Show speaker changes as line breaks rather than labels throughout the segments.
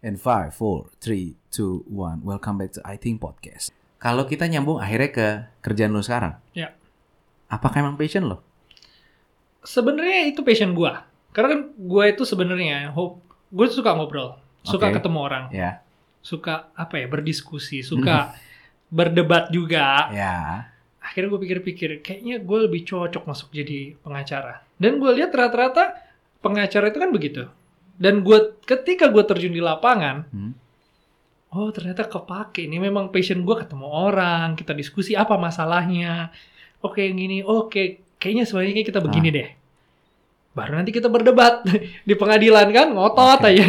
In 5, 4, 3, 2, 1 Welcome back to I Think Podcast Kalau kita nyambung akhirnya ke kerjaan lo sekarang
Ya.
Apakah emang passion lo?
Sebenarnya itu passion gua. Karena kan gua itu sebenarnya hope gue suka ngobrol, suka
Oke.
ketemu orang,
Ya
suka apa ya berdiskusi, suka berdebat juga.
Ya
Akhirnya gue pikir-pikir, kayaknya gue lebih cocok masuk jadi pengacara. Dan gue lihat rata-rata pengacara itu kan begitu. Dan gue ketika gue terjun di lapangan,
Hmm.
oh ternyata kepake. Ini memang passion gue ketemu orang, kita diskusi apa masalahnya. Oke yang gini, oke kayaknya sebaiknya kita begini
Ah.
deh. Baru nanti kita berdebat di pengadilan kan, ngotot
Oke.
aja.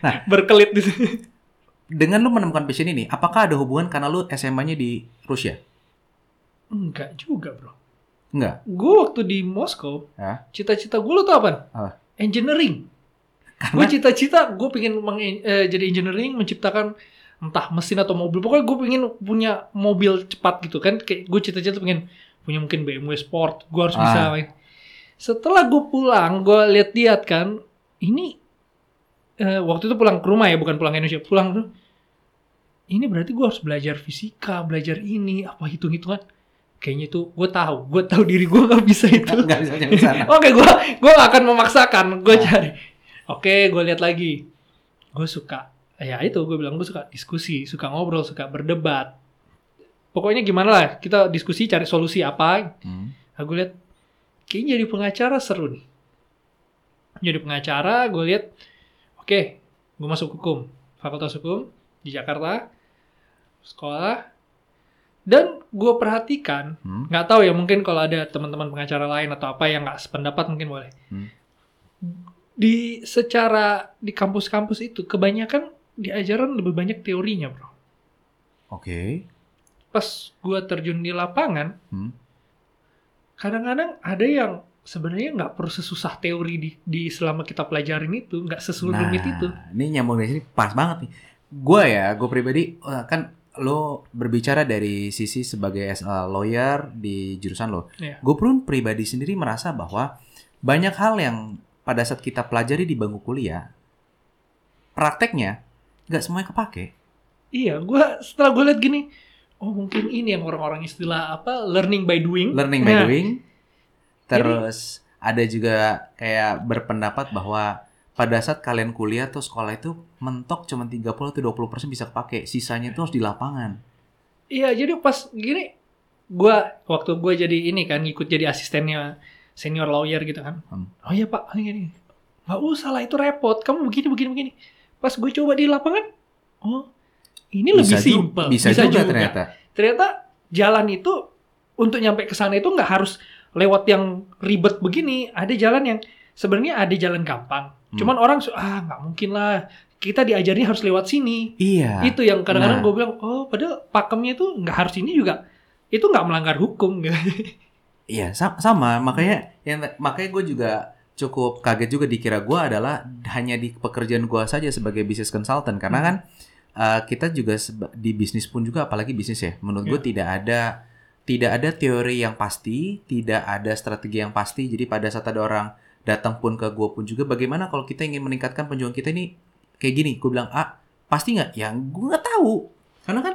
Nah.
Berkelit di situ.
Dengan lo menemukan passion ini Apakah ada hubungan karena lo SMA-nya di Rusia?
Enggak juga bro.
Enggak
Gue waktu di Moskow,
Ya.
cita-cita gue lo tau apa?
Apa?
Engineering.
Karena
Gue cita-cita gue pengen meng- eh, jadi engineering, menciptakan entah mesin atau mobil. Pokoknya gue pengen punya mobil cepat gitu kan. Kayak gue cita-cita pengen punya mungkin BMW Sport. Gue harus bisa
Ah.
main. Setelah gue pulang, gue lihat-lihat kan, ini eh, waktu itu pulang ke rumah ya, bukan pulang ke Indonesia. Pulang tuh, ini berarti gue harus belajar fisika, belajar ini, apa hitung-hitungan. Kayaknya itu gue tahu, gue tahu diri gue nggak bisa itu.
Nggak bisa
Oke, gue gue akan memaksakan, gue
Ah.
cari. Oke, gue lihat lagi. Gue suka, ya itu gue bilang gue suka diskusi, suka ngobrol, suka berdebat. Pokoknya gimana lah, kita diskusi cari solusi apa.
Hmm.
Nah, gue lihat, kayaknya jadi pengacara seru nih. Jadi pengacara, gue lihat, oke, gue masuk hukum, fakultas hukum di Jakarta, sekolah, dan gue perhatikan
Hmm.
nggak tahu ya mungkin kalau ada teman-teman pengacara lain atau apa yang nggak sependapat mungkin boleh
Hmm.
Di secara di kampus-kampus itu kebanyakan diajaran lebih banyak teorinya bro
Oke
pas gua terjun di lapangan
Hmm.
kadang-kadang ada yang sebenarnya nggak perlu sesusah teori di, di selama kita pelajarin itu nggak sesulit itu
Nah, ini nyambung dari sini pas banget nih. Gue ya, gue pribadi eh, kan lo berbicara dari sisi sebagai lawyer di jurusan lo.
Iya.
Gue pun pribadi sendiri merasa bahwa banyak hal yang pada saat kita pelajari di bangku kuliah, prakteknya nggak semuanya kepake.
iya gua setelah gue lihat gini oh mungkin ini yang orang-orang istilah apa learning by doing
Learning by
Nah,
doing. Terus ada juga kayak berpendapat bahwa pada saat kalian kuliah tuh sekolah itu mentok cuma 30 atau 20% bisa kepake. Sisanya itu harus di lapangan.
Iya, jadi pas gini, gua waktu gua jadi ini kan ikut jadi asistennya senior lawyer gitu kan.
Hmm.
Oh iya pak, ini gini. Gak usah lah itu repot. Kamu begini begini begini. Pas gue coba di lapangan, oh ini lebih
Bisa ju-
simpel.
Bisa, juga, ternyata.
Ternyata jalan itu untuk nyampe ke sana itu nggak harus lewat yang ribet begini. Ada jalan yang sebenarnya ada jalan gampang.
Hmm.
Cuman orang ah nggak mungkin lah. Kita diajarnya harus lewat sini
Iya.
itu yang kadang-kadang
Nah.
gue bilang oh padahal pakemnya itu nggak harus ini juga itu nggak melanggar hukum gitu.
Iya, sa- sama. Makanya yang makanya gue juga cukup kaget juga dikira gue adalah hanya di pekerjaan gue saja sebagai business consultant karena
Hmm.
kan uh, kita juga di bisnis pun juga apalagi bisnis ya. Menurut gue
Iya.
tidak ada tidak ada teori yang pasti, tidak ada strategi yang pasti. Jadi pada saat ada orang datang pun ke gue pun juga bagaimana kalau kita ingin meningkatkan penjualan kita ini kayak gini, gue bilang ah pasti nggak? Yang gue nggak tahu karena kan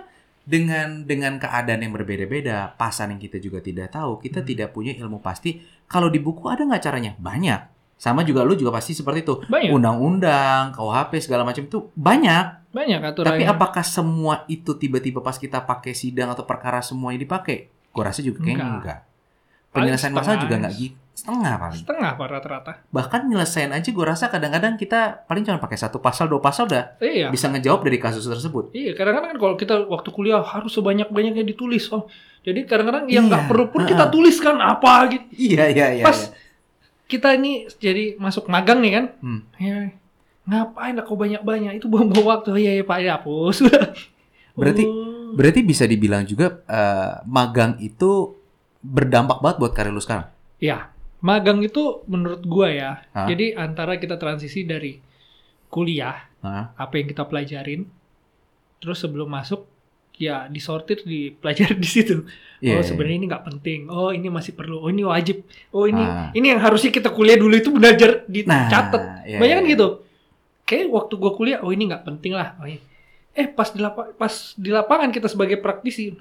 dengan dengan keadaan yang berbeda-beda, pasar yang kita juga tidak tahu, kita
Hmm.
tidak punya ilmu pasti. Kalau di buku ada nggak caranya? Banyak. Sama juga lu juga pasti seperti itu. Undang-undang, KUHP segala macam itu banyak.
banyak aturan
Tapi apakah semua itu tiba-tiba pas kita pakai sidang atau perkara semuanya dipakai? Gue rasa juga kayaknya
Enggak.
enggak. Penyelesaian masalah juga nggak gitu. Setengah paling.
setengah pak rata-rata
Bahkan nyelesain aja gue rasa kadang-kadang kita paling cuma pakai satu pasal, dua pasal udah
iya
bisa ngejawab dari kasus tersebut.
iya kadang-kadang kan kalau kita waktu kuliah harus sebanyak-banyaknya ditulis oh jadi kadang-kadang yang nggak
Iya,
perlu pun kita tuliskan apa gitu
Iya, iya, iya.
pas
iya.
kita ini jadi masuk magang nih kan
Hmm.
ya, ngapain lah kau banyak-banyak itu buang-buang waktu iya iya pak ya hapus
Berarti-
Oh.
Berarti bisa dibilang juga eh, magang itu berdampak banget buat karir lu sekarang.
Ya, magang itu menurut gua ya.
Hah?
Jadi antara kita transisi dari kuliah,
Hah?
apa yang kita pelajarin, terus sebelum masuk ya disortir dipelajari di situ.
Iya,
oh
iya.
sebenarnya ini nggak penting. Oh ini masih perlu. Oh ini wajib. Oh ini
Ah.
ini yang harusnya kita kuliah dulu itu belajar
Nah,
dicatat.
iya,
Banyak kan
iya.
gitu. kayak waktu gue kuliah oh ini nggak penting lah oh, iya. eh pas di lapa- pas di lapangan kita sebagai praktisi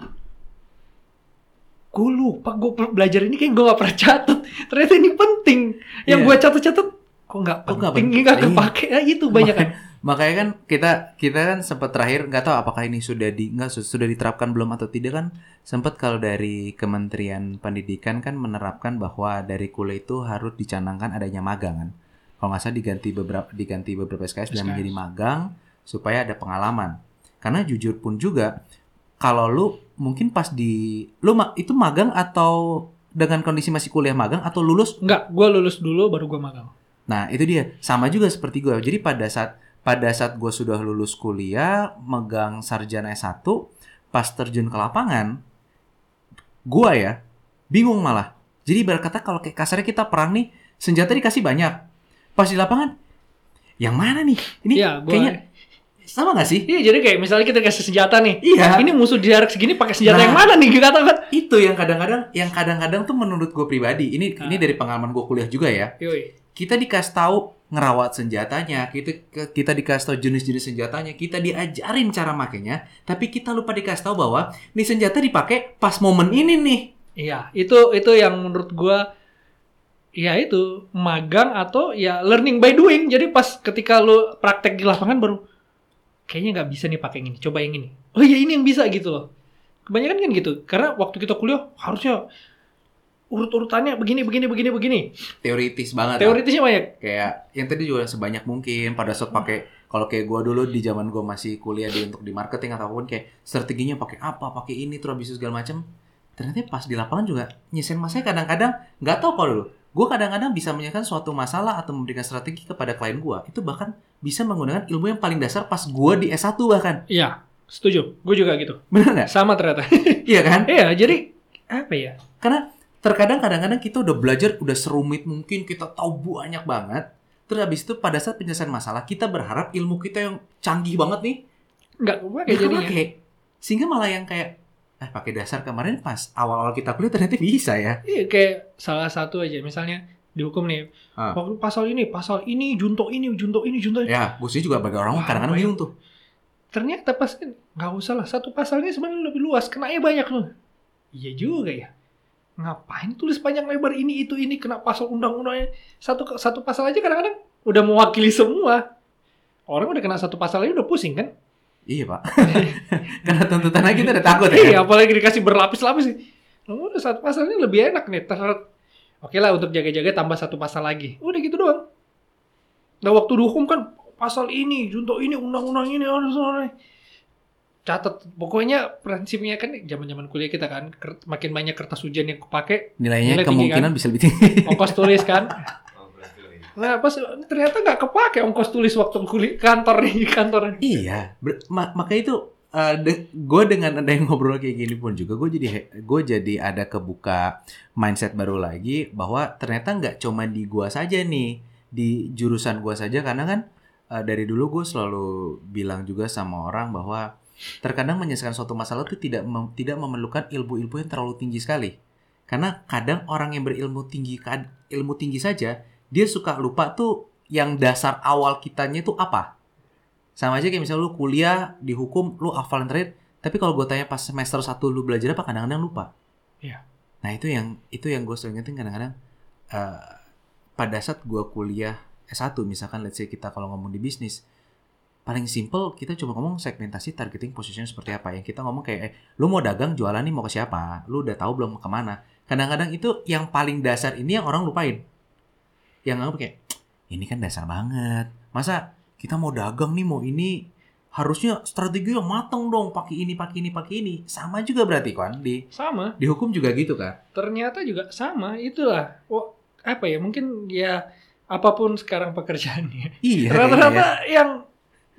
gue lupa gue belajar ini kayak gue gak pernah catat ternyata ini penting yang
Iya.
gue catat-catat kok nggak penting nggak
Iya.
kepake ya itu banyak kan
Makanya kan kita kita kan sempat terakhir nggak tahu apakah ini sudah di nggak su- sudah diterapkan belum atau tidak kan sempat kalau dari Kementerian Pendidikan kan menerapkan bahwa dari kuliah itu harus dicanangkan adanya magang kan. Kalau nggak salah diganti beberapa diganti beberapa SKS dan
SKS.
menjadi magang supaya ada pengalaman. Karena jujur pun juga kalau lu mungkin pas di lu ma- itu magang atau dengan kondisi masih kuliah magang atau lulus
nggak gue lulus dulu baru gue magang
Nah, itu dia. Sama juga seperti gue. Jadi pada saat pada saat gue sudah lulus kuliah, megang sarjana S1, pas terjun ke lapangan, gue ya bingung malah. Jadi berkata kalau kayak kasarnya kita perang nih, senjata dikasih banyak. Pas di lapangan, yang mana nih? Ini
gua-
kayaknya sama gak sih?
iya jadi kayak misalnya kita kasih senjata nih
Iya.
ini musuh di jarak segini pakai senjata
Nah.
yang mana nih kata kan
Itu yang kadang-kadang, yang kadang-kadang tuh menurut gue pribadi, ini ini
Ah.
dari pengalaman gue kuliah juga ya.
Yoi.
kita dikasih tahu ngerawat senjatanya, kita kita dikasih tahu jenis-jenis senjatanya, kita diajarin cara makainya, tapi kita lupa dikasih tahu bahwa nih senjata dipakai pas momen ini nih.
Iya, itu itu yang menurut gua ya itu magang atau ya learning by doing. Jadi pas ketika lu praktek di lapangan baru kayaknya nggak bisa nih pakai yang ini, coba yang ini. Oh iya ini yang bisa gitu loh. Kebanyakan kan gitu. Karena waktu kita kuliah harusnya urut-urutannya begini begini begini begini.
Teoritis banget.
Teoritisnya banyak.
Kayak yang tadi juga sebanyak mungkin pada saat pakai kalau kayak gua dulu di zaman gua masih kuliah di untuk di marketing atau apa pun kayak strateginya pakai apa, pakai ini terus habis itu segala macam. Ternyata pas di lapangan juga nyisen masanya kadang-kadang nggak tahu kalau dulu. Gue kadang-kadang bisa menyelesaikan suatu masalah atau memberikan strategi kepada klien gua. Itu bahkan bisa menggunakan ilmu yang paling dasar pas gua di S1 bahkan.
Iya, setuju. Gue juga gitu.
Bener nggak?
Sama ternyata.
Iya kan?
Iya, jadi apa ya?
Karena terkadang kadang-kadang kita udah belajar udah serumit mungkin kita tahu banyak banget. Terus habis itu pada saat penyelesaian masalah kita berharap ilmu kita yang canggih banget nih
Nggak kepake
nggak
jadinya.
Sehingga malah yang kayak eh pakai dasar kemarin pas awal-awal kita kuliah ternyata bisa ya.
Iya, kayak salah satu aja misalnya dihukum nih.
Ah.
Pasal ini, pasal ini, junto ini, junto ini, junto ini.
Ya, gue juga bagi orang kadang-kadang
ya?
bingung tuh.
Ternyata pas nggak usah lah satu pasalnya sebenarnya lebih luas, kenanya banyak loh. Iya juga ya. Ngapain tulis panjang lebar ini itu ini kena pasal undang-undangnya satu satu pasal aja kadang-kadang udah mewakili semua. Orang udah kena satu pasal aja udah pusing kan?
Iya pak. Karena tuntutannya kita udah takut ya.
Iya, apalagi dikasih berlapis-lapis. Oh, udah satu pasalnya lebih enak nih. Ter- Oke lah untuk jaga-jaga tambah satu pasal lagi. Udah gitu doang. Nah waktu dihukum kan pasal ini, junto ini, undang-undang ini, harus catat. Pokoknya prinsipnya kan zaman-zaman kuliah kita kan makin banyak kertas ujian yang kepake,
Nilainya
Nilai tinggi,
kemungkinan
kan?
bisa lebih tinggi.
ongkos tulis kan. Nah pas ternyata nggak kepake ongkos tulis waktu kuliah kantor nih kantor.
Iya, ma- makanya itu gue dengan ada yang ngobrol kayak gini pun juga gue jadi gue jadi ada kebuka mindset baru lagi bahwa ternyata nggak cuma di gua saja nih di jurusan gua saja karena kan eh, dari dulu gue selalu bilang juga sama orang bahwa terkadang menyelesaikan suatu masalah itu tidak mem- tidak memerlukan ilmu-ilmu yang terlalu tinggi sekali karena kadang orang yang berilmu tinggi ilmu tinggi saja dia suka lupa tuh yang dasar awal kitanya itu apa. Sama aja kayak misalnya lu kuliah dihukum lu hafalin terakhir tapi kalau gue tanya pas semester 1 lu belajar apa kadang-kadang lupa.
Iya.
nah itu yang itu yang gue sering ingetin kadang-kadang eh, pada saat gue kuliah S1 misalkan let's say kita kalau ngomong di bisnis paling simple kita cuma ngomong segmentasi targeting positionnya seperti apa. Yang kita ngomong kayak eh, lu mau dagang jualan nih mau ke siapa? Lu udah tahu belum ke mana kadang-kadang itu yang paling dasar ini yang orang lupain yang nganggap kayak ini kan dasar banget. Masa kita mau dagang nih mau ini? Harusnya strategi yang matang dong pakai ini pakai ini pakai ini. Sama juga berarti kan di
Sama.
di hukum juga gitu kan
ternyata juga sama itulah. Oh, apa ya mungkin ya apa pun sekarang pekerjaannya.
Iya
rata-rata
kayaknya.
yang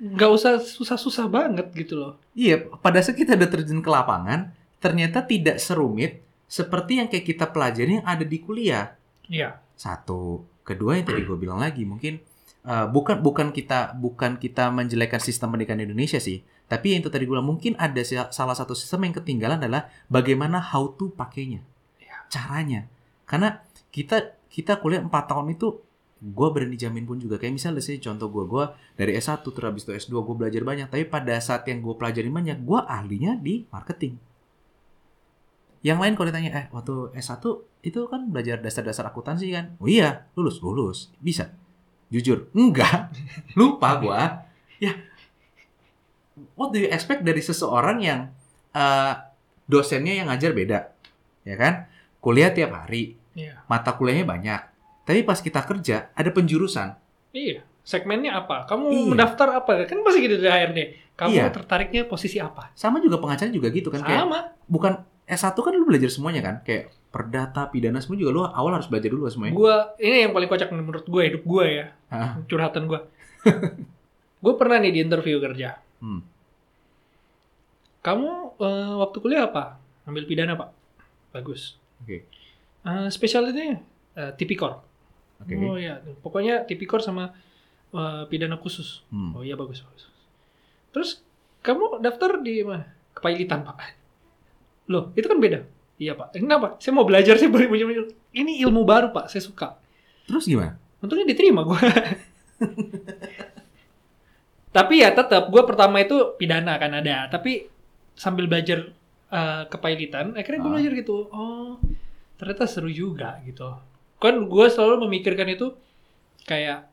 nggak usah susah-susah banget gitu loh.
Iya pada saat kita udah terjun ke lapangan ternyata tidak serumit seperti yang kayak kita pelajari yang ada di kuliah.
Iya.
Satu kedua yang tadi gue bilang lagi mungkin uh, bukan bukan kita bukan kita menjelekkan sistem pendidikan Indonesia sih tapi yang itu tadi gue bilang mungkin ada salah satu sistem yang ketinggalan adalah bagaimana how to pakainya
Iya.
caranya. Karena kita kita kuliah 4 tahun itu gue berani jamin pun juga. Kayak misalnya sih contoh gue gue dari S1 terus habis itu S2 gue belajar banyak. Tapi pada saat yang gue pelajarin banyak gue ahlinya di marketing yang lain kalau ditanya eh waktu S1 itu kan belajar dasar-dasar akuntansi kan oh iya lulus lulus bisa jujur enggak lupa gue ya what do you expect dari seseorang yang eh, dosennya yang ngajar beda ya kan kuliah tiap hari
Iya.
mata kuliahnya banyak tapi pas kita kerja ada penjurusan
Iya. Segmennya apa? Kamu
Iya.
mendaftar apa? Kan pasti gitu dari HRD. Kamu
Iya.
tertariknya posisi apa?
sama juga pengacara juga gitu kan kayak
Sama.
bukan S1 kan lu belajar semuanya kan kayak perdata pidana semua juga lu awal harus belajar dulu semuanya
Gua ini yang paling kocak menurut gue hidup gue ya.
Ah,
Curhatan gue. gue pernah nih di interview kerja.
hmm.
Kamu eh, waktu kuliah apa? Ambil pidana, Pak. Bagus.
Oke.
Eh, spesialitinya eh, tipikor.
oke
Oh iya, pokoknya tipikor sama eh, pidana khusus.
Hmm.
Oh iya bagus bagus. Terus kamu daftar di mana? Kepailitan pak. Loh itu kan beda. Iya pak. Eh, Kenapa? Saya mau belajar sih punya Ini ilmu baru pak. Saya suka.
terus gimana
Untungnya diterima gue. Tapi ya tetap gue pertama itu pidana kan ada. Tapi sambil belajar eh, kepailitan, akhirnya gue
Ah.
belajar gitu. Oh ternyata seru juga gitu. Kan gue selalu memikirkan itu kayak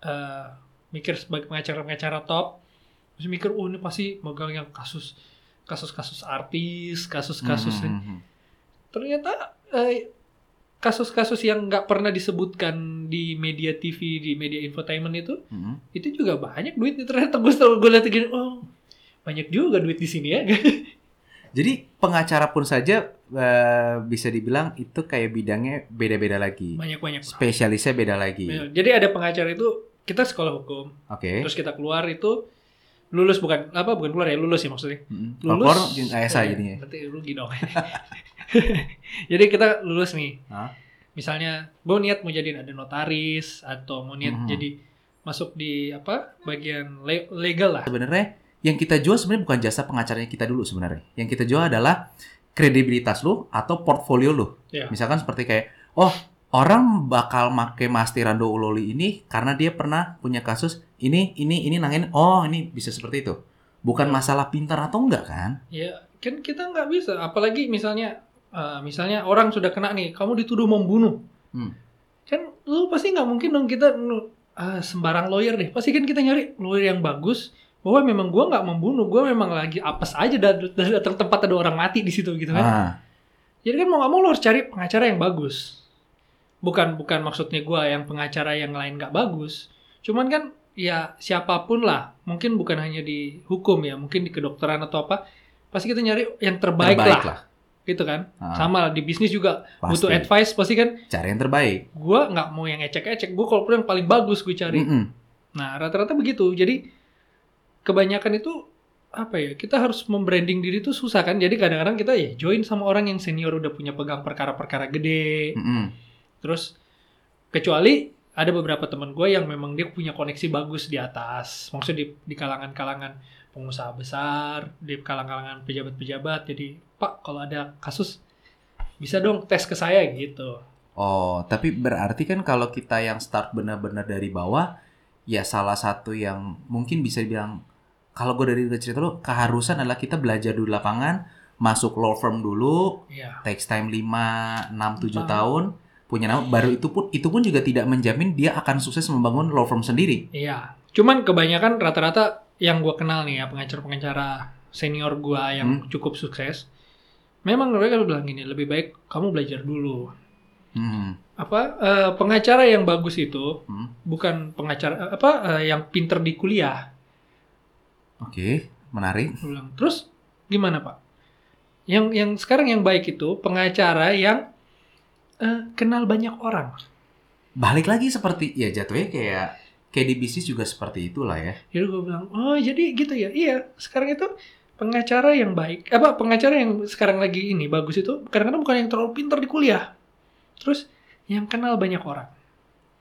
eh, mikir sebagai pengacara-pengacara top. Terus mikir, oh ini pasti megang yang kasus kasus-kasus artis, kasus-kasus
Hmm, hmm, hmm.
ternyata eh, kasus-kasus yang nggak pernah disebutkan di media TV di media infotainment itu
Hmm.
itu juga banyak duitnya. Ternyata gue selalu gue lihat gini oh banyak juga duit di sini ya.
Jadi pengacara pun saja eh, bisa dibilang itu kayak bidangnya beda-beda lagi.
Banyak banyak
spesialisnya beda lagi.
Jadi ada pengacara itu kita sekolah hukum.
Oke.
Terus kita keluar itu lulus bukan apa bukan keluar ya lulus ya maksudnya
Hmm.
lulus
Pelapor ASA
eh,
jadinya
berarti rugi dong jadi kita lulus nih
Hah?
misalnya gue niat mau jadi ada notaris atau mau niat
Mhm.
jadi masuk di apa bagian le- legal lah
sebenarnya yang kita jual sebenarnya bukan jasa pengacaranya kita dulu sebenarnya. Yang kita jual adalah kredibilitas lu atau portfolio lu.
Iya.
Misalkan seperti kayak, oh orang bakal make Mas Tirando Uloli ini karena dia pernah punya kasus ini, ini, ini nangin, oh ini bisa seperti itu. Bukan
Iya.
masalah pintar atau enggak kan?
ya kan kita nggak bisa apalagi misalnya eh, misalnya orang sudah kena nih kamu dituduh membunuh
Hmm.
kan lu pasti nggak mungkin dong kita ah, sembarang lawyer deh pasti kan kita nyari lawyer yang bagus bahwa memang gua nggak membunuh gua memang lagi apes aja dan datang tempat ada orang mati di situ gitu kan
Ah,
Jadi kan mau nggak mau lo harus cari pengacara yang bagus. Bukan bukan maksudnya gua yang pengacara yang lain nggak bagus. Cuman kan ya siapa pun lah, mungkin bukan hanya di hukum ya, mungkin di kedokteran atau apa, pasti kita nyari yang terbaik,
terbaik
lah,
lah.
gitu kan.
Ah,
Sama lah, di bisnis juga
pasti.
butuh advice pasti kan.
Cari yang terbaik.
Gua nggak mau yang ecek-ecek, gua kalau yang paling bagus gue cari.
Mm-mm.
Nah rata-rata begitu. Jadi kebanyakan itu apa ya kita harus membranding diri itu susah kan jadi kadang-kadang kita ya join sama orang yang senior udah punya pegang perkara-perkara gede
Mm-mm.
Terus kecuali ada beberapa teman gue yang memang dia punya koneksi bagus di atas, maksudnya di, di kalangan-kalangan pengusaha besar, di kalangan-kalangan pejabat-pejabat. Jadi Pak kalau ada kasus bisa dong tes ke saya gitu.
Oh, tapi berarti kan kalau kita yang start benar-benar dari bawah, ya salah satu yang mungkin bisa dibilang, kalau gue dari cerita lu, keharusan adalah kita belajar dulu lapangan, masuk law firm dulu,
Iya.
takes time 5, 6, 7
Ah.
tahun, punya nama, baru itu pun itu pun juga tidak menjamin dia akan sukses membangun law firm sendiri.
Iya. Cuman kebanyakan rata-rata yang gue kenal nih ya pengacara-pengacara senior gue yang cukup sukses, memang mereka bilang gini lebih baik kamu belajar dulu.
Hmm.
Apa eh, pengacara yang bagus itu
Hmm.
bukan pengacara apa eh, yang pinter di kuliah.
Oke, menarik.
Gua bilang, Terus gimana pak? Yang yang sekarang yang baik itu pengacara yang eh, kenal banyak orang.
Balik lagi seperti ya jatuhnya kayak kayak di bisnis juga seperti itulah ya.
Jadi gue bilang, oh jadi gitu ya? Iya, sekarang itu pengacara yang baik, apa pengacara yang sekarang lagi ini bagus itu kadang-kadang bukan yang terlalu pintar di kuliah. Terus yang kenal banyak orang.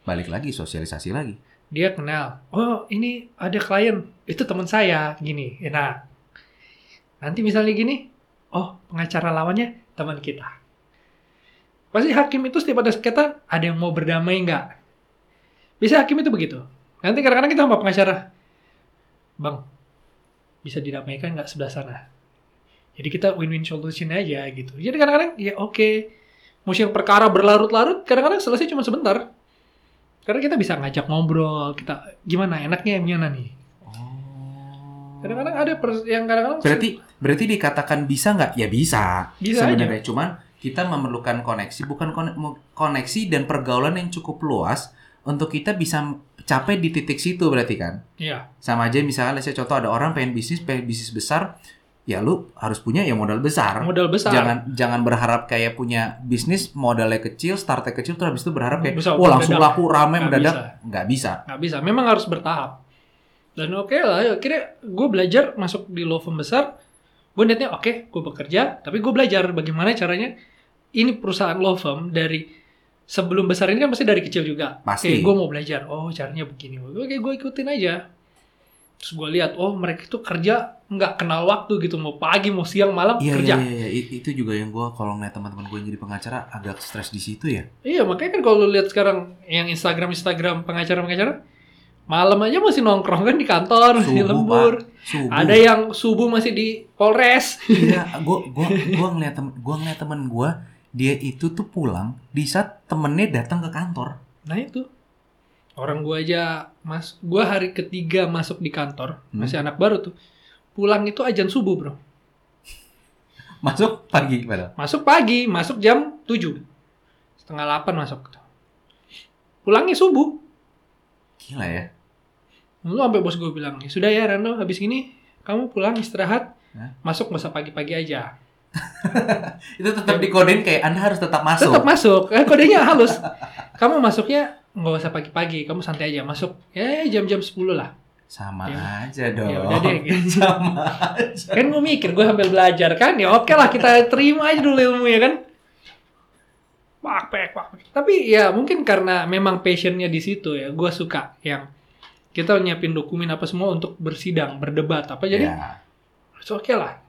Balik lagi sosialisasi lagi.
Dia kenal, oh ini ada klien, itu teman saya, gini. Nah, nanti misalnya gini, oh pengacara lawannya teman kita. Pasti hakim itu setiap ada sengketa, ada yang mau berdamai nggak? Biasanya hakim itu begitu. Nanti kadang-kadang kita sama pengacara, bang, bisa didamaikan nggak sebelah sana? Jadi kita win-win solution aja gitu. Jadi kadang-kadang ya oke, musim perkara berlarut-larut, kadang-kadang selesai cuma sebentar. Karena kita bisa ngajak ngobrol, kita gimana enaknya yang mana nih?
Oh.
Kadang-kadang ada yang kadang-kadang
Berarti berarti dikatakan bisa nggak? Ya bisa.
Bisa
sebenarnya. Cuman kita memerlukan koneksi, bukan koneksi dan pergaulan yang cukup luas untuk kita bisa capai di titik situ berarti kan.
Iya,
Sama aja misalnya saya contoh ada orang pengen bisnis, pengen bisnis besar, ya lu harus punya ya modal besar.
modal besar.
Jangan jangan berharap kayak punya bisnis modalnya kecil, startnya kecil terus habis itu berharap kayak
Bisa
wah langsung
mendadak."
laku rame
Nggak
mendadak.
bisa.
Nggak bisa.
nggak bisa. Memang harus bertahap. Dan oke lah, ya, akhirnya gue belajar masuk di law firm besar. Gue niatnya oke, gue bekerja, tapi gue belajar bagaimana caranya. Ini perusahaan law firm dari sebelum besar ini kan pasti dari kecil juga.
Pasti.
Oke, gue mau belajar. Oh, caranya begini. Oke, gue ikutin aja. Terus gue lihat, oh mereka itu kerja nggak kenal waktu gitu. Mau pagi, mau siang, malam
Iya,
kerja.
iya, iya, iya. Itu juga yang gua kalau ngeliat teman-teman gue yang jadi pengacara agak stres di situ ya.
Iya, makanya kan kalau lihat sekarang yang Instagram Instagram pengacara-pengacara, malam aja masih nongkrong kan di kantor, di
Subuh,
lembur.
Pak. Subuh.
Ada yang subuh masih di Polres.
Iya, gua gua gua ngeliat tem gua ngeliat temen gua dia itu tuh pulang di saat temennya datang ke kantor.
Nah itu. Orang gua aja, mas, gua hari ketiga masuk di kantor,
Hmm.
masih anak baru tuh. Pulang itu ajan subuh bro.
Masuk pagi padahal.
Masuk pagi, masuk jam 7. Setengah 8 masuk. Pulangnya subuh.
Gila ya.
Lalu sampai bos gue bilang, "Ya sudah ya Rando, habis ini kamu pulang istirahat,
Hah?
masuk masa pagi-pagi aja.
Itu tetap dikodein kayak Anda harus tetap masuk.
Tetap masuk, eh, kodenya halus. Kamu masuknya nggak usah pagi-pagi, kamu santai aja masuk. Ya jam-jam 10 lah.
Sama
Ya.
aja dong.
Ya udah deh. gitu.
Sama aja.
kan gue mikir, gue sambil belajar kan, ya oke lah kita terima aja dulu ilmu ya kan. Pak, pak, pak. Tapi ya mungkin karena memang passionnya di situ ya, gue suka yang kita nyiapin dokumen apa semua untuk bersidang, berdebat apa jadi
Ya.
oke lah.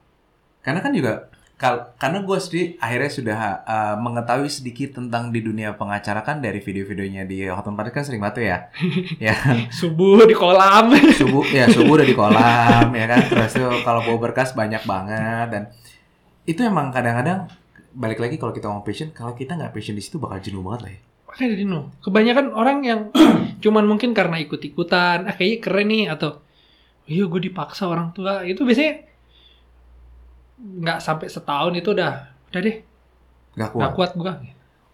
Karena kan juga kal karena gue sendiri akhirnya sudah uh, mengetahui sedikit tentang di dunia pengacara kan dari video-videonya di Hotman Paris kan sering banget tuh ya. ya
Subuh di kolam.
subuh ya subuh udah di kolam ya kan terus tuh kalau bawa berkas banyak banget dan itu emang kadang-kadang balik lagi kalau kita ngomong passion kalau kita nggak passion di situ bakal jenuh banget lah ya.
Makanya Dino, kebanyakan orang yang cuman mungkin karena ikut-ikutan, ah kayaknya keren nih atau iya gue dipaksa orang tua itu biasanya nggak sampai setahun itu udah udah deh
nggak
nggak
kuat.
kuat gue.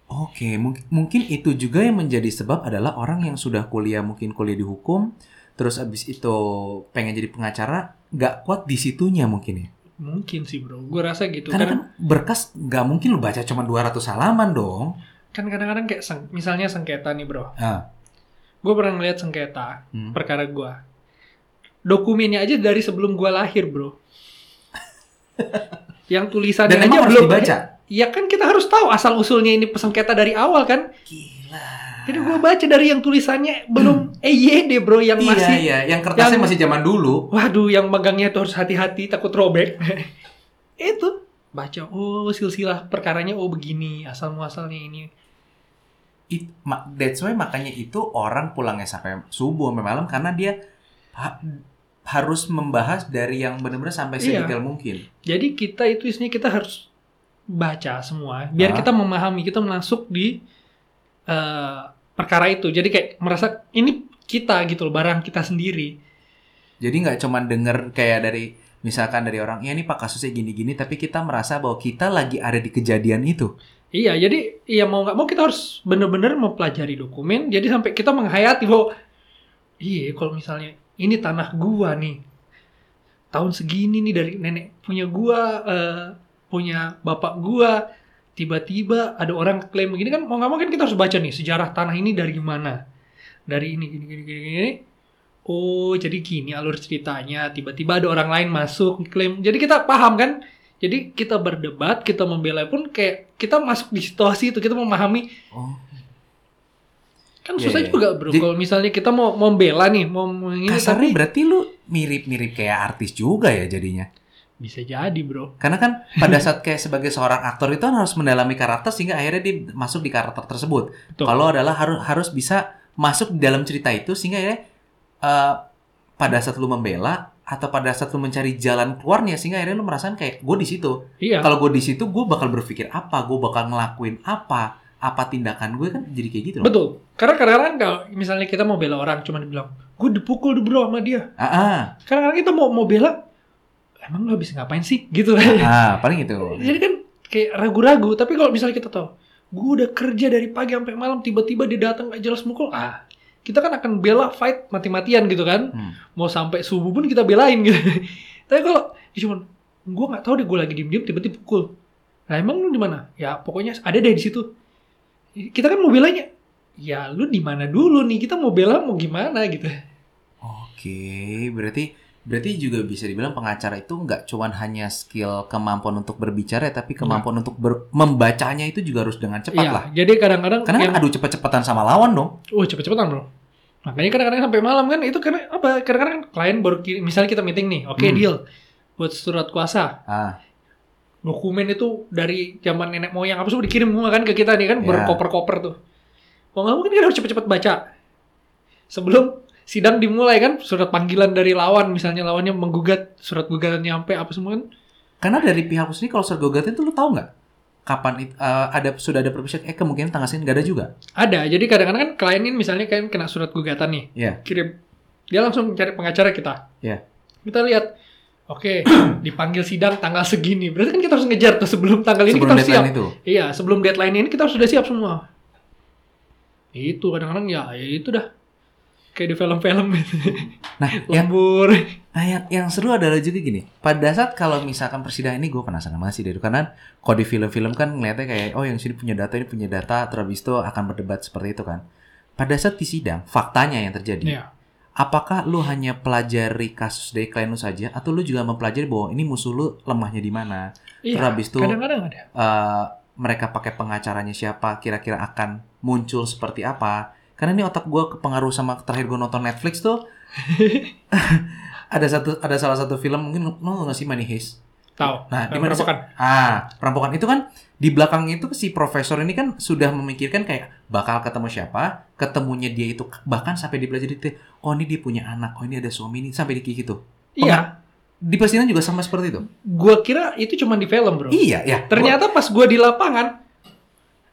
Oke, mungkin mungkin itu juga yang menjadi sebab adalah orang yang sudah kuliah mungkin kuliah di hukum, terus abis itu pengen jadi pengacara, nggak kuat di situnya mungkin ya.
Mungkin sih bro, gue rasa gitu
Karena
kan
kan berkas nggak mungkin lu baca cuma 200 halaman dong.
kan kadang-kadang kayak seng- misalnya sengketa nih bro,
Ah,
gue pernah ngeliat sengketa
hmm.
perkara gue, dokumennya aja dari sebelum gue lahir bro, yang tulisannya
Dan
aja belum
dibaca.
Ya kan kita harus tahu asal usulnya ini pesengketa dari awal kan.
Gila.
Jadi gue baca dari yang tulisannya belum EYD bro yang
Iya,
masih
iya, yang kertasnya
yang-
masih zaman dulu.
waduh yang megangnya tuh harus hati-hati takut robek. itu baca oh silsilah perkaranya oh begini asal muasalnya ini.
It, that's why makanya itu orang pulangnya sampai subuh sampai malam karena dia harus membahas dari yang benar-benar sampai
Iya.
sedetail mungkin.
Jadi kita itu isinya kita harus baca semua biar
Ah.
kita memahami kita masuk di eh, perkara itu. Jadi kayak merasa ini kita gitu loh barang kita sendiri.
Jadi nggak cuma denger kayak dari misalkan dari orang, ya ini pak kasusnya gini-gini, tapi kita merasa bahwa kita lagi ada di kejadian itu.
Iya, jadi ya mau nggak mau kita harus bener-bener mempelajari dokumen. Jadi sampai kita menghayati bahwa iya kalau misalnya ini tanah gua nih. Tahun segini nih dari nenek punya gua eh, punya bapak gua. Tiba-tiba ada orang klaim begini kan mau nggak kan kita harus baca nih sejarah tanah ini dari mana? Dari ini gini gini gini, gini. oh jadi gini alur ceritanya. Tiba-tiba ada orang lain masuk klaim. Jadi kita paham kan? Jadi kita berdebat kita membela pun kayak kita masuk di situasi itu kita memahami
Oh,
kan
Iya,
susah
iya.
juga bro kalau misalnya kita mau membela nih mau mau ini
kasarnya
tapi
berarti lu mirip-mirip kayak artis juga ya jadinya.
bisa jadi bro
Karena kan pada saat kayak sebagai seorang aktor itu kan harus mendalami karakter sehingga akhirnya dia masuk di karakter tersebut.
Betul.
Kalau adalah harus harus bisa masuk di dalam cerita itu sehingga ya eh, pada saat lu membela atau pada saat lu mencari jalan keluarnya sehingga akhirnya lu merasakan kayak gue di situ.
Iya.
Kalau gue di situ gue bakal berpikir apa, gue bakal ngelakuin apa, apa tindakan gue kan jadi kayak gitu loh.
Betul. Karena kadang-kadang kalau misalnya kita mau bela orang cuma dibilang, gue dipukul di bro sama dia.
Ah, ah,
Kadang-kadang kita mau mau bela, emang lo habis ngapain sih? Gitu.
ah, paling itu.
Jadi kan kayak ragu-ragu. Tapi kalau misalnya kita tahu, gue udah kerja dari pagi sampai malam, tiba-tiba dia datang gak jelas mukul, ah kita kan akan bela fight mati-matian gitu kan.
Hmm.
Mau sampai subuh pun kita belain gitu. Tapi kalau dia cuman, gue nggak tahu deh gue lagi diem-diem tiba-tiba pukul. Nah emang lu di mana? Ya pokoknya ada deh di situ. Kita kan mau belanya. Ya lu di mana dulu nih? Kita mau bela mau gimana gitu.
Oke, berarti berarti juga bisa dibilang pengacara itu nggak cuman hanya skill kemampuan untuk berbicara, tapi kemampuan untuk ber- membacanya itu juga harus dengan cepat
Iya,
lah.
jadi kadang-kadang
Karena
yang
kan adu cepet-cepetan sama lawan dong.
Wah cepet-cepetan bro. Makanya kadang-kadang sampai malam kan itu karena apa? Kadang-kadang kan klien baru misalnya kita meeting nih, oke
Hmm.
deal buat surat kuasa.
Ah,
Dokumen itu dari zaman nenek moyang apa semua dikirim semua kan ke kita nih kan
Ya.
berkoper-koper tuh. Mau nggak mau kan kita harus cepet-cepet baca. Sebelum sidang dimulai kan surat panggilan dari lawan misalnya lawannya menggugat surat gugatan nyampe apa semua kan
karena dari pihak sendiri kalau soal gugatan itu lu tahu nggak kapan it- eh, ada sudah ada perpisahan? Eh kemungkinan tanggal senin nggak ada juga.
ada jadi kadang-kadang kan klien ini misalnya kan kena surat gugatan nih
Iya.
kirim dia langsung cari pengacara kita
Iya.
kita lihat oke dipanggil sidang tanggal segini berarti kan kita harus ngejar tuh sebelum tanggal ini
Sebelum
kita harus siap
itu.
iya sebelum deadline ini kita harus sudah siap semua itu kadang-kadang ya, ya itu dah kayak di film-film
Nah, yang
lembur
Nah, yang, yang seru adalah juga gini. Pada saat kalau misalkan persidangan ini gue penasaran banget sih dari karena kalau di film-film kan ngeliatnya kayak oh yang sini punya data ini punya data terus itu akan berdebat seperti itu kan. Pada saat di sidang faktanya yang terjadi.
Iya.
Apakah lu hanya pelajari kasus dari klien lu saja atau lu juga mempelajari bahwa ini musuh lu lemahnya di mana? Terus
Iya,
habis itu
kadang-kadang ada
eh, mereka pakai pengacaranya siapa, kira-kira akan muncul seperti apa. Karena ini otak gue kepengaruh sama terakhir gue nonton Netflix tuh. ada satu ada salah satu film mungkin lo nggak sih Money Heist?
Tahu
Nah, di
Yang
mana
perampokan.
Ah, perampokan itu kan di belakangnya itu si profesor ini kan sudah memikirkan kayak bakal ketemu siapa, ketemunya dia itu bahkan sampai dipelajari itu, oh ini dia punya anak, oh ini ada suami ini sampai di kayak gitu.
iya
Di persidangan juga sama seperti itu.
gua kira itu cuma di film bro
Iya, ya.
ternyata pas gua di lapangan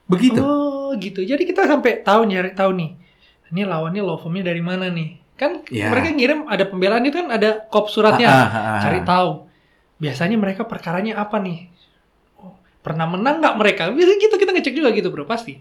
begitu.
Oh gitu. Jadi kita sampai tahu nyari tahu nih. Ini lawannya law firmnya dari mana nih? Kan
Ya.
mereka ngirim ada pembelaan itu kan ada kop suratnya.
Ah, ah, ah, ah.
Cari tahu. Biasanya mereka perkaranya apa nih? Oh, pernah menang nggak mereka? Biasanya gitu kita ngecek juga gitu bro pasti.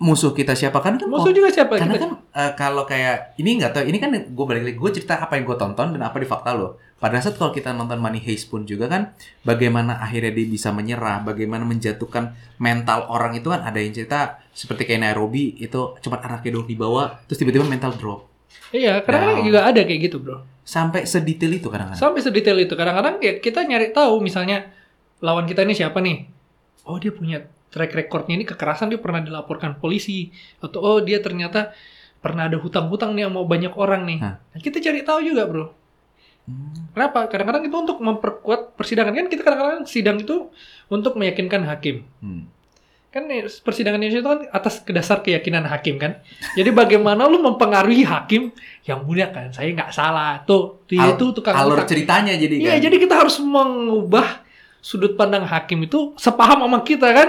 Musuh kita siapa kan? kan
Musuh juga siapa?
Karena
Kita-
kan eh, kalau kayak ini nggak tahu, ini kan gue balik lagi gue cerita apa yang gue tonton dan apa di fakta lo. Pada saat kalau kita nonton Money Heist pun juga kan, bagaimana akhirnya dia bisa menyerah, bagaimana menjatuhkan mental orang itu kan ada yang cerita seperti kayak Nairobi itu cuma anaknya doang dibawa, terus tiba-tiba mental drop.
Iya, kadang-kadang
Down.
juga ada kayak gitu bro.
Sampai sedetail itu kadang-kadang.
Sampai sedetail itu. Kadang-kadang ya kita nyari tahu misalnya lawan kita ini siapa nih? Oh dia punya track recordnya ini kekerasan dia pernah dilaporkan polisi atau oh dia ternyata pernah ada hutang-hutang nih sama banyak orang nih.
Hah.
Nah, kita cari tahu juga bro.
Hmm.
Kenapa? Kadang-kadang itu untuk memperkuat persidangan kan kita kadang-kadang sidang itu untuk meyakinkan hakim.
Hmm.
Kan persidangan Indonesia itu kan atas kedasar keyakinan hakim kan. Jadi bagaimana lu mempengaruhi hakim yang mulia kan saya nggak salah tuh dia
Al-
itu tukang
Alur ceritanya jadi
Iya,
kan.
jadi kita harus mengubah sudut pandang hakim itu sepaham sama kita kan.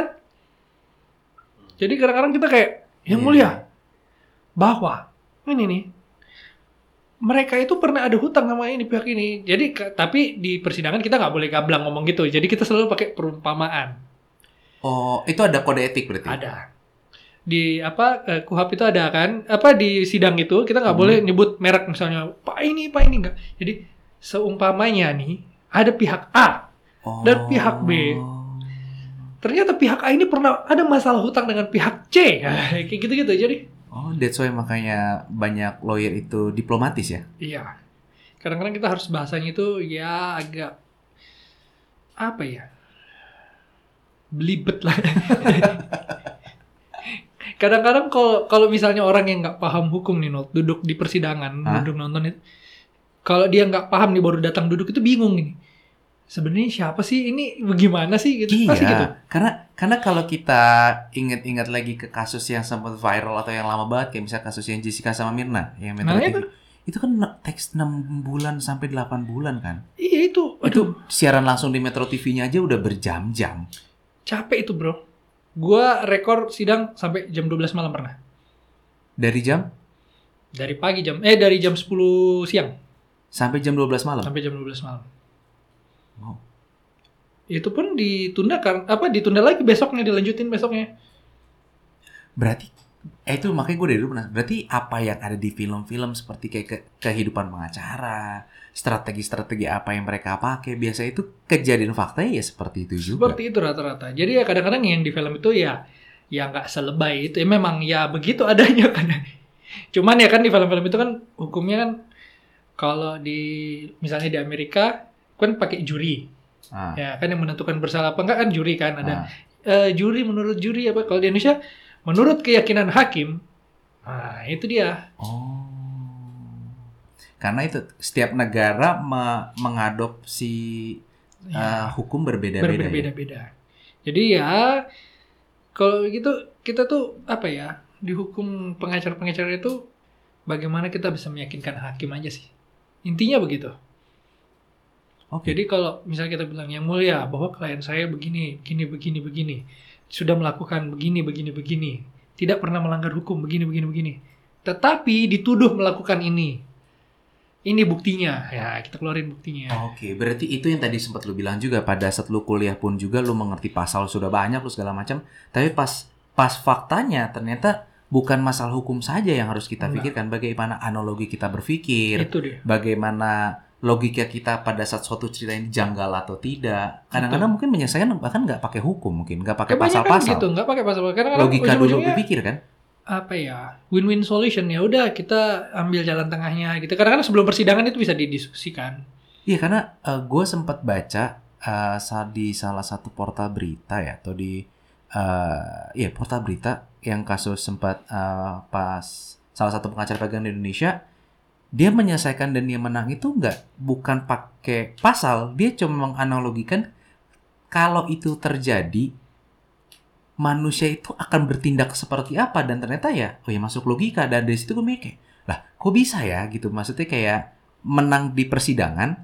Jadi kadang-kadang kita kayak yang
Iya.
mulia bahwa ini nih mereka itu pernah ada hutang sama ini pihak ini. Jadi tapi di persidangan kita nggak boleh gablang ngomong gitu. Jadi kita selalu pakai perumpamaan.
Oh, itu ada kode etik berarti.
Ada di apa eh, kuhap itu ada kan apa di sidang itu kita nggak
Hmm.
boleh nyebut merek misalnya pak ini pak ini enggak jadi seumpamanya nih ada pihak A
Oh.
dan pihak B. ternyata pihak A ini pernah ada masalah hutang dengan pihak C kayak gitu-gitu jadi
Oh, that's why makanya banyak lawyer itu diplomatis ya.
iya kadang-kadang kita harus bahasanya itu ya agak apa ya belibet lah kadang-kadang kalau kalau misalnya orang yang nggak paham hukum nih Nol, duduk di persidangan
Hah?
duduk nonton itu kalau dia nggak paham nih baru datang duduk itu bingung ini sebenarnya siapa sih ini bagaimana sih gitu
Iya,
pasti gitu
karena karena kalau kita ingat-ingat lagi ke kasus yang sempat viral atau yang lama banget kayak misalnya kasus yang Jessica sama Mirna yang Metro
Nah,
TV.
itu.
Itu kan teks 6 bulan sampai 8 bulan kan.
iya itu aduh
Itu siaran langsung di Metro TV-nya aja udah berjam-jam.
Capek itu bro. Gua rekor sidang sampai jam 12 malam pernah.
Dari jam?
Dari pagi jam eh dari jam 10 siang.
Sampai jam 12 malam.
sampai jam 12 malam.
Wow.
itu pun ditunda kan apa ditunda lagi besoknya dilanjutin besoknya.
Berarti eh itu makanya gue dari dulu pernah. Berarti apa yang ada di film-film seperti kayak ke- kehidupan pengacara, strategi-strategi apa yang mereka pakai, biasa itu kejadian faktanya ya seperti itu juga.
seperti itu rata-rata. Jadi ya kadang-kadang yang di film itu ya ya nggak selebay itu. Ya memang ya begitu adanya kan. Cuman ya kan di film-film itu kan hukumnya kan kalau di misalnya di Amerika kan pakai juri.
Ah,
ya kan yang menentukan bersalah apa enggak kan juri kan. Ada
ah.
eh, juri menurut juri apa. Kalau di Indonesia menurut keyakinan hakim nah itu dia
Oh. Karena itu setiap negara me- mengadopsi uh, hukum berbeda-beda. ya?
berbeda-beda jadi ya kalau gitu kita tuh apa ya di hukum pengacara-pengacara itu bagaimana kita bisa meyakinkan hakim aja sih intinya begitu
Oke.
jadi kalau misalnya kita bilang yang mulia bahwa klien saya begini begini begini begini sudah melakukan begini begini begini. Tidak pernah melanggar hukum begini begini begini. Tetapi dituduh melakukan ini. Ini buktinya. Ya kita keluarin buktinya.
Oke, berarti itu yang tadi sempat lu bilang juga pada saat lu kuliah pun juga lu mengerti pasal sudah banyak lu segala macam, tapi pas pas faktanya ternyata bukan masalah hukum saja yang harus kita
Enggak.
pikirkan, bagaimana analogi kita berpikir,
itu dia.
bagaimana logika kita pada saat suatu cerita ini janggal atau tidak. Kadang-kadang mungkin menyelesaikan bahkan nggak pakai hukum mungkin, nggak pakai pasal-pasal.
gitu nggak pakai pasal karena
Logika dulu dipikir kan?
apa ya win-win solution ya udah kita ambil jalan tengahnya gitu kadang-kadang sebelum persidangan itu bisa didiskusikan
Iya karena gue sempat baca eh, saat di salah satu portal berita ya atau di eh ya portal berita yang kasus sempat eh, pas salah satu pengacara pegang di Indonesia dia menyelesaikan dan dia menang itu nggak bukan pakai pasal dia cuma menganalogikan kalau itu terjadi manusia itu akan bertindak seperti apa dan ternyata ya oh ya masuk logika dan dari situ gue mikir lah kok bisa ya? Gitu maksudnya kayak menang di persidangan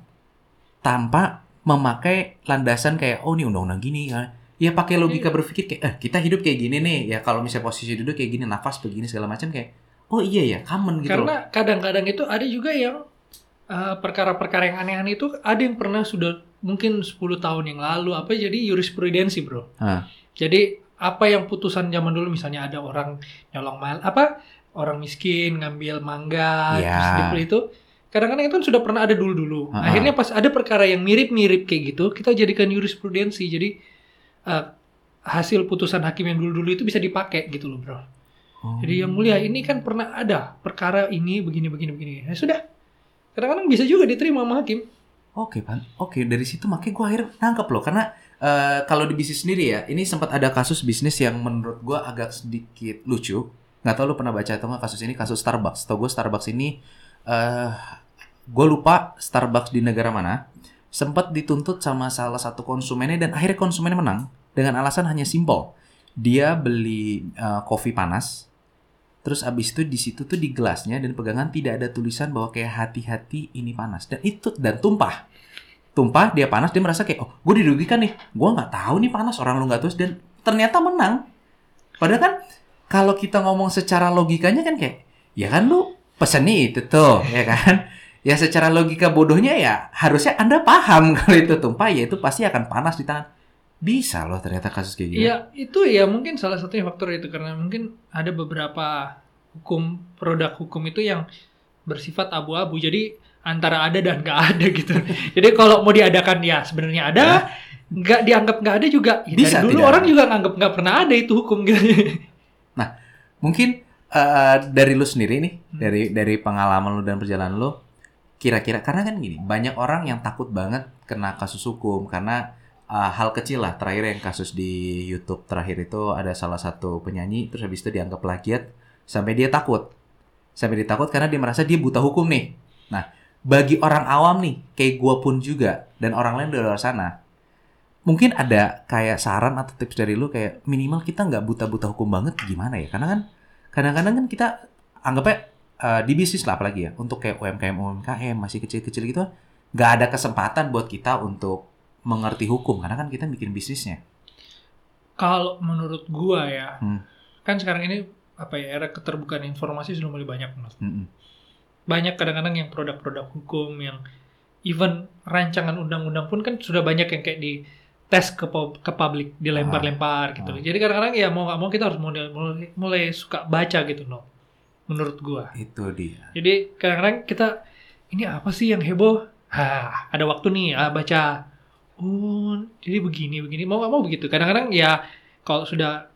tanpa memakai landasan kayak oh ini undang-undang gini ya. Ya pakai logika berpikir kayak eh kita hidup kayak gini nih ya kalau misalnya posisi duduk kayak gini nafas begini segala macam kayak oh iya ya common gitu
karena kadang-kadang itu ada juga yang uh, perkara-perkara yang aneh-aneh itu ada yang pernah sudah mungkin 10 tahun yang lalu apa jadi jurisprudensi bro
Ah.
jadi apa yang putusan zaman dulu misalnya ada orang nyolong mal apa orang miskin ngambil mangga
Ya.
terus itu kadang-kadang itu kan sudah pernah ada dulu-dulu
Ah.
akhirnya pas ada perkara yang mirip-mirip kayak gitu kita jadikan jurisprudensi jadi uh, hasil putusan hakim yang dulu-dulu itu bisa dipakai gitu loh bro
Oh.
jadi yang mulia ini kan pernah ada perkara ini begini begini begini ya sudah kadang-kadang bisa juga diterima sama hakim
Oke pan, oke dari situ makanya gue akhirnya nangkep loh karena eh, kalau di bisnis sendiri ya ini sempat ada kasus bisnis yang menurut gue agak sedikit lucu. Nggak tahu lu pernah baca atau nggak kasus ini kasus Starbucks. Tahu gue Starbucks ini eh gue lupa Starbucks di negara mana sempat dituntut sama salah satu konsumennya dan akhirnya konsumennya menang dengan alasan hanya simpel dia beli eh, kopi panas terus abis itu di situ tuh di gelasnya dan pegangan tidak ada tulisan bahwa kayak hati-hati ini panas. Dan itu dan tumpah. Tumpah dia panas dia merasa kayak oh gue dirugikan nih. Gue nggak tahu nih panas orang lu nggak terus dan ternyata menang. Padahal kan kalau kita ngomong secara logikanya kan kayak ya kan lu pesen nih itu tuh ya kan? Ya secara logika bodohnya ya harusnya anda paham kalau itu tumpah ya itu pasti akan panas di tangan bisa loh ternyata kasus kayak gini
Ya itu ya mungkin salah satunya faktor itu karena mungkin ada beberapa hukum produk hukum itu yang bersifat abu-abu jadi antara ada dan nggak ada gitu. jadi kalau mau diadakan ya sebenarnya ada, nggak dianggap nggak ada juga. Ya,
Bisa
dari dulu orang
ada.
juga nganggap nggak pernah ada itu hukum gitu.
Mungkin eh, dari lu sendiri nih,
Hmm.
dari dari pengalaman lu dan perjalanan lu, kira-kira karena kan gini, banyak orang yang takut banget kena kasus hukum karena eh, hal kecil lah. Terakhir yang kasus di YouTube terakhir itu ada salah satu penyanyi terus habis itu dianggap plagiat sampai dia takut. Sampai dia takut karena dia merasa dia buta hukum nih. Nah, bagi orang awam nih, kayak gua pun juga dan orang lain di luar sana, mungkin ada kayak saran atau tips dari lu kayak minimal kita nggak buta-buta hukum banget gimana ya? Karena kan kadang-kadang kan kita anggapnya eh, di bisnis lah apalagi ya untuk kayak UMKM UMKM masih kecil-kecil gitu nggak ada kesempatan buat kita untuk mengerti hukum karena kan kita bikin bisnisnya.
Kalau menurut gua ya,
Hmm.
kan sekarang ini apa ya era keterbukaan informasi sudah mulai banyak Mas.
Mm-mm.
Banyak kadang-kadang yang produk-produk hukum yang even rancangan undang-undang pun kan sudah banyak yang kayak di tes ke ke publik dilempar-lempar gitu.
Ah.
Jadi kadang-kadang ya mau nggak mau kita harus mulai, mulai mulai suka baca gitu no. Menurut gua.
Itu dia.
Jadi kadang-kadang kita ini apa sih yang heboh? Hah, ada waktu nih, ah, baca. Oh, jadi begini begini. Mau nggak mau begitu. Kadang-kadang ya kalau sudah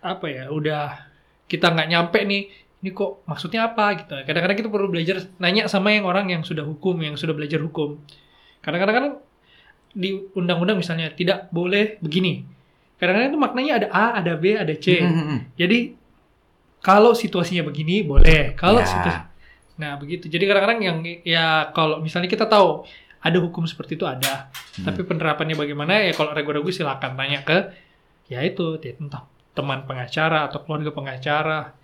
apa ya, udah kita nggak nyampe nih, ini kok maksudnya apa gitu. Kadang-kadang kita perlu belajar nanya sama yang orang yang sudah hukum, yang sudah belajar hukum. Kadang-kadang kan di undang-undang misalnya tidak boleh begini. Kadang-kadang itu maknanya ada A, ada B, ada C.
Mm-mm.
Jadi kalau situasinya begini boleh, kalau
Ya.
situasi Nah, begitu. Jadi kadang-kadang yang ya kalau misalnya kita tahu ada hukum seperti itu ada,
Hmm.
tapi penerapannya bagaimana? Ya kalau ragu-ragu silakan tanya ke ya itu entah teman pengacara atau keluarga pengacara.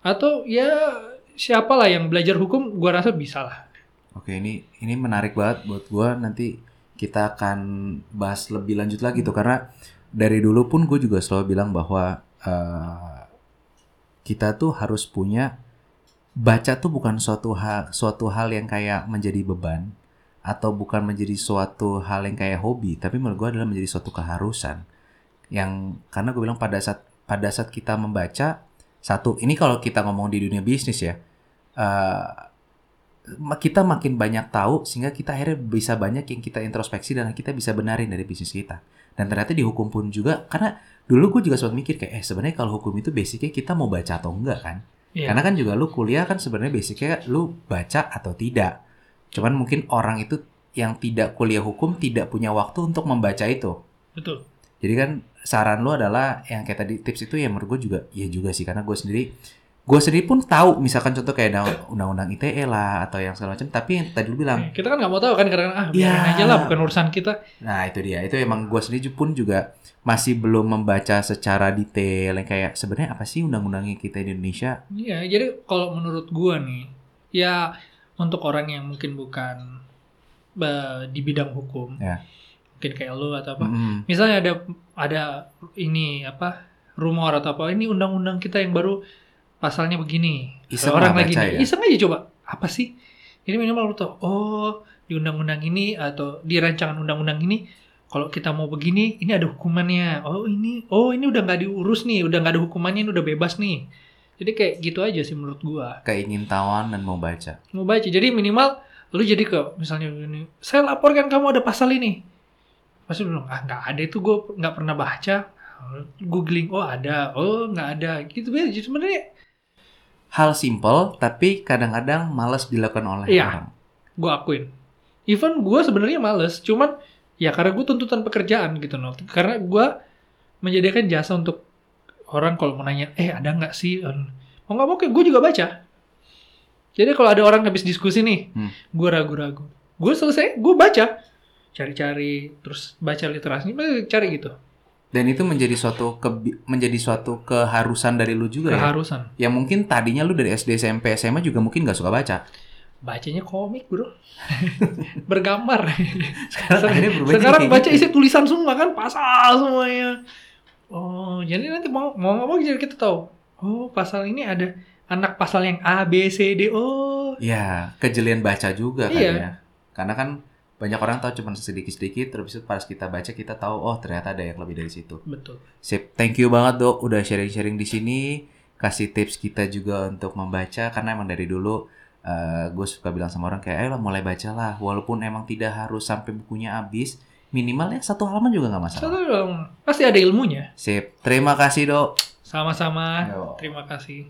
Atau ya siapalah yang belajar hukum gua rasa bisa lah.
Oke, ini ini menarik banget buat gua. Nanti kita akan bahas lebih lanjut lagi tuh karena dari dulu pun gue juga selalu bilang bahwa eh, kita tuh harus punya baca tuh bukan suatu hal suatu hal yang kayak menjadi beban atau bukan menjadi suatu hal yang kayak hobi, tapi menurut gue adalah menjadi suatu keharusan. Yang karena gue bilang pada saat pada saat kita membaca satu ini kalau kita ngomong di dunia bisnis ya eh, ma- kita makin banyak tahu sehingga kita akhirnya bisa banyak yang kita introspeksi dan kita bisa benarin dari bisnis kita. Dan ternyata di hukum pun juga karena dulu gue juga sempat mikir kayak eh sebenarnya kalau hukum itu basicnya kita mau baca atau enggak kan?
Iya.
Karena kan juga lu kuliah kan sebenarnya basicnya lu baca atau tidak. Cuman mungkin orang itu yang tidak kuliah hukum tidak punya waktu untuk membaca itu.
Betul.
Jadi kan saran lu adalah yang kayak tadi tips itu ya menurut gue juga ya juga sih karena gue sendiri gue sendiri pun tahu misalkan contoh kayak undang-undang ITE lah atau yang segala macam tapi yang tadi lu bilang
Kita kan nggak mau tahu kan kadang-kadang ah biarin
Ya.
aja lah bukan urusan kita.
nah itu dia itu emang gue sendiri pun juga masih belum membaca secara detail yang kayak sebenarnya apa sih undang-undangnya kita di Indonesia
Iya, jadi kalau menurut gua nih, ya untuk orang yang mungkin bukan di bidang hukum,
Ya.
mungkin kayak lu atau apa,
Mm-mm.
misalnya ada ada ini apa rumor atau apa, ini undang-undang kita yang baru pasalnya begini,
Iseng
orang lagi
ya.
iseng aja coba, apa sih? Ini minimal lu tahu, oh di undang-undang ini atau di rancangan undang-undang ini kalau kita mau begini, ini ada hukumannya. Oh ini, oh ini udah nggak diurus nih, udah nggak ada hukumannya, ini udah bebas nih. Jadi kayak gitu aja sih menurut gua.
keingintahuan dan mau baca
Mau baca, jadi minimal lu jadi ke misalnya ini, saya laporkan kamu ada pasal ini. Pasti lu bilang, ah nggak ada itu gue nggak pernah baca. Googling, oh ada, oh nggak ada, gitu aja. Sebenarnya
hal simple tapi kadang-kadang malas dilakukan oleh
Iya.
orang
gue akuin. Even gue sebenarnya males, cuman ya karena gue tuntutan pekerjaan gitu loh. Karena gue menyediakan jasa untuk orang kalau mau nanya, eh ada nggak sih? Mau nggak mau kayak gue juga baca. Jadi kalau ada orang habis diskusi nih,
Hmm.
gue ragu-ragu. Gue selesai, gue baca. Cari-cari, terus baca literasi, cari gitu.
dan itu menjadi suatu kebi- menjadi suatu keharusan dari lu juga ya
Keharusan.
yang mungkin tadinya lu dari SD SMP SMA juga mungkin nggak suka baca
Bacanya komik bro. Bergambar.
sekarang
Sekarang
kayak
baca
gitu.
isi tulisan semua kan pasal semuanya. Oh, jadi nanti mau mau mau jadi kita tahu. Oh, pasal ini ada anak pasal yang A, B, C, D. Oh,
Ya, kejelian baca juga kan
Iya.
ya. Karena kan banyak orang tahu cuma sedikit-sedikit, terus itu pas kita baca kita tahu oh ternyata ada yang lebih dari situ.
betul.
Sip, thank you banget dok udah sharing-sharing di sini, kasih tips kita juga untuk membaca karena emang dari dulu gue suka bilang sama orang kayak ayo lah mulai baca lah, walaupun emang tidak harus sampai bukunya habis, minimal ya satu halaman juga nggak masalah.
Satu dong, pasti ada ilmunya.
Sip, terima kasih dok.
Sama-sama. Terima kasih.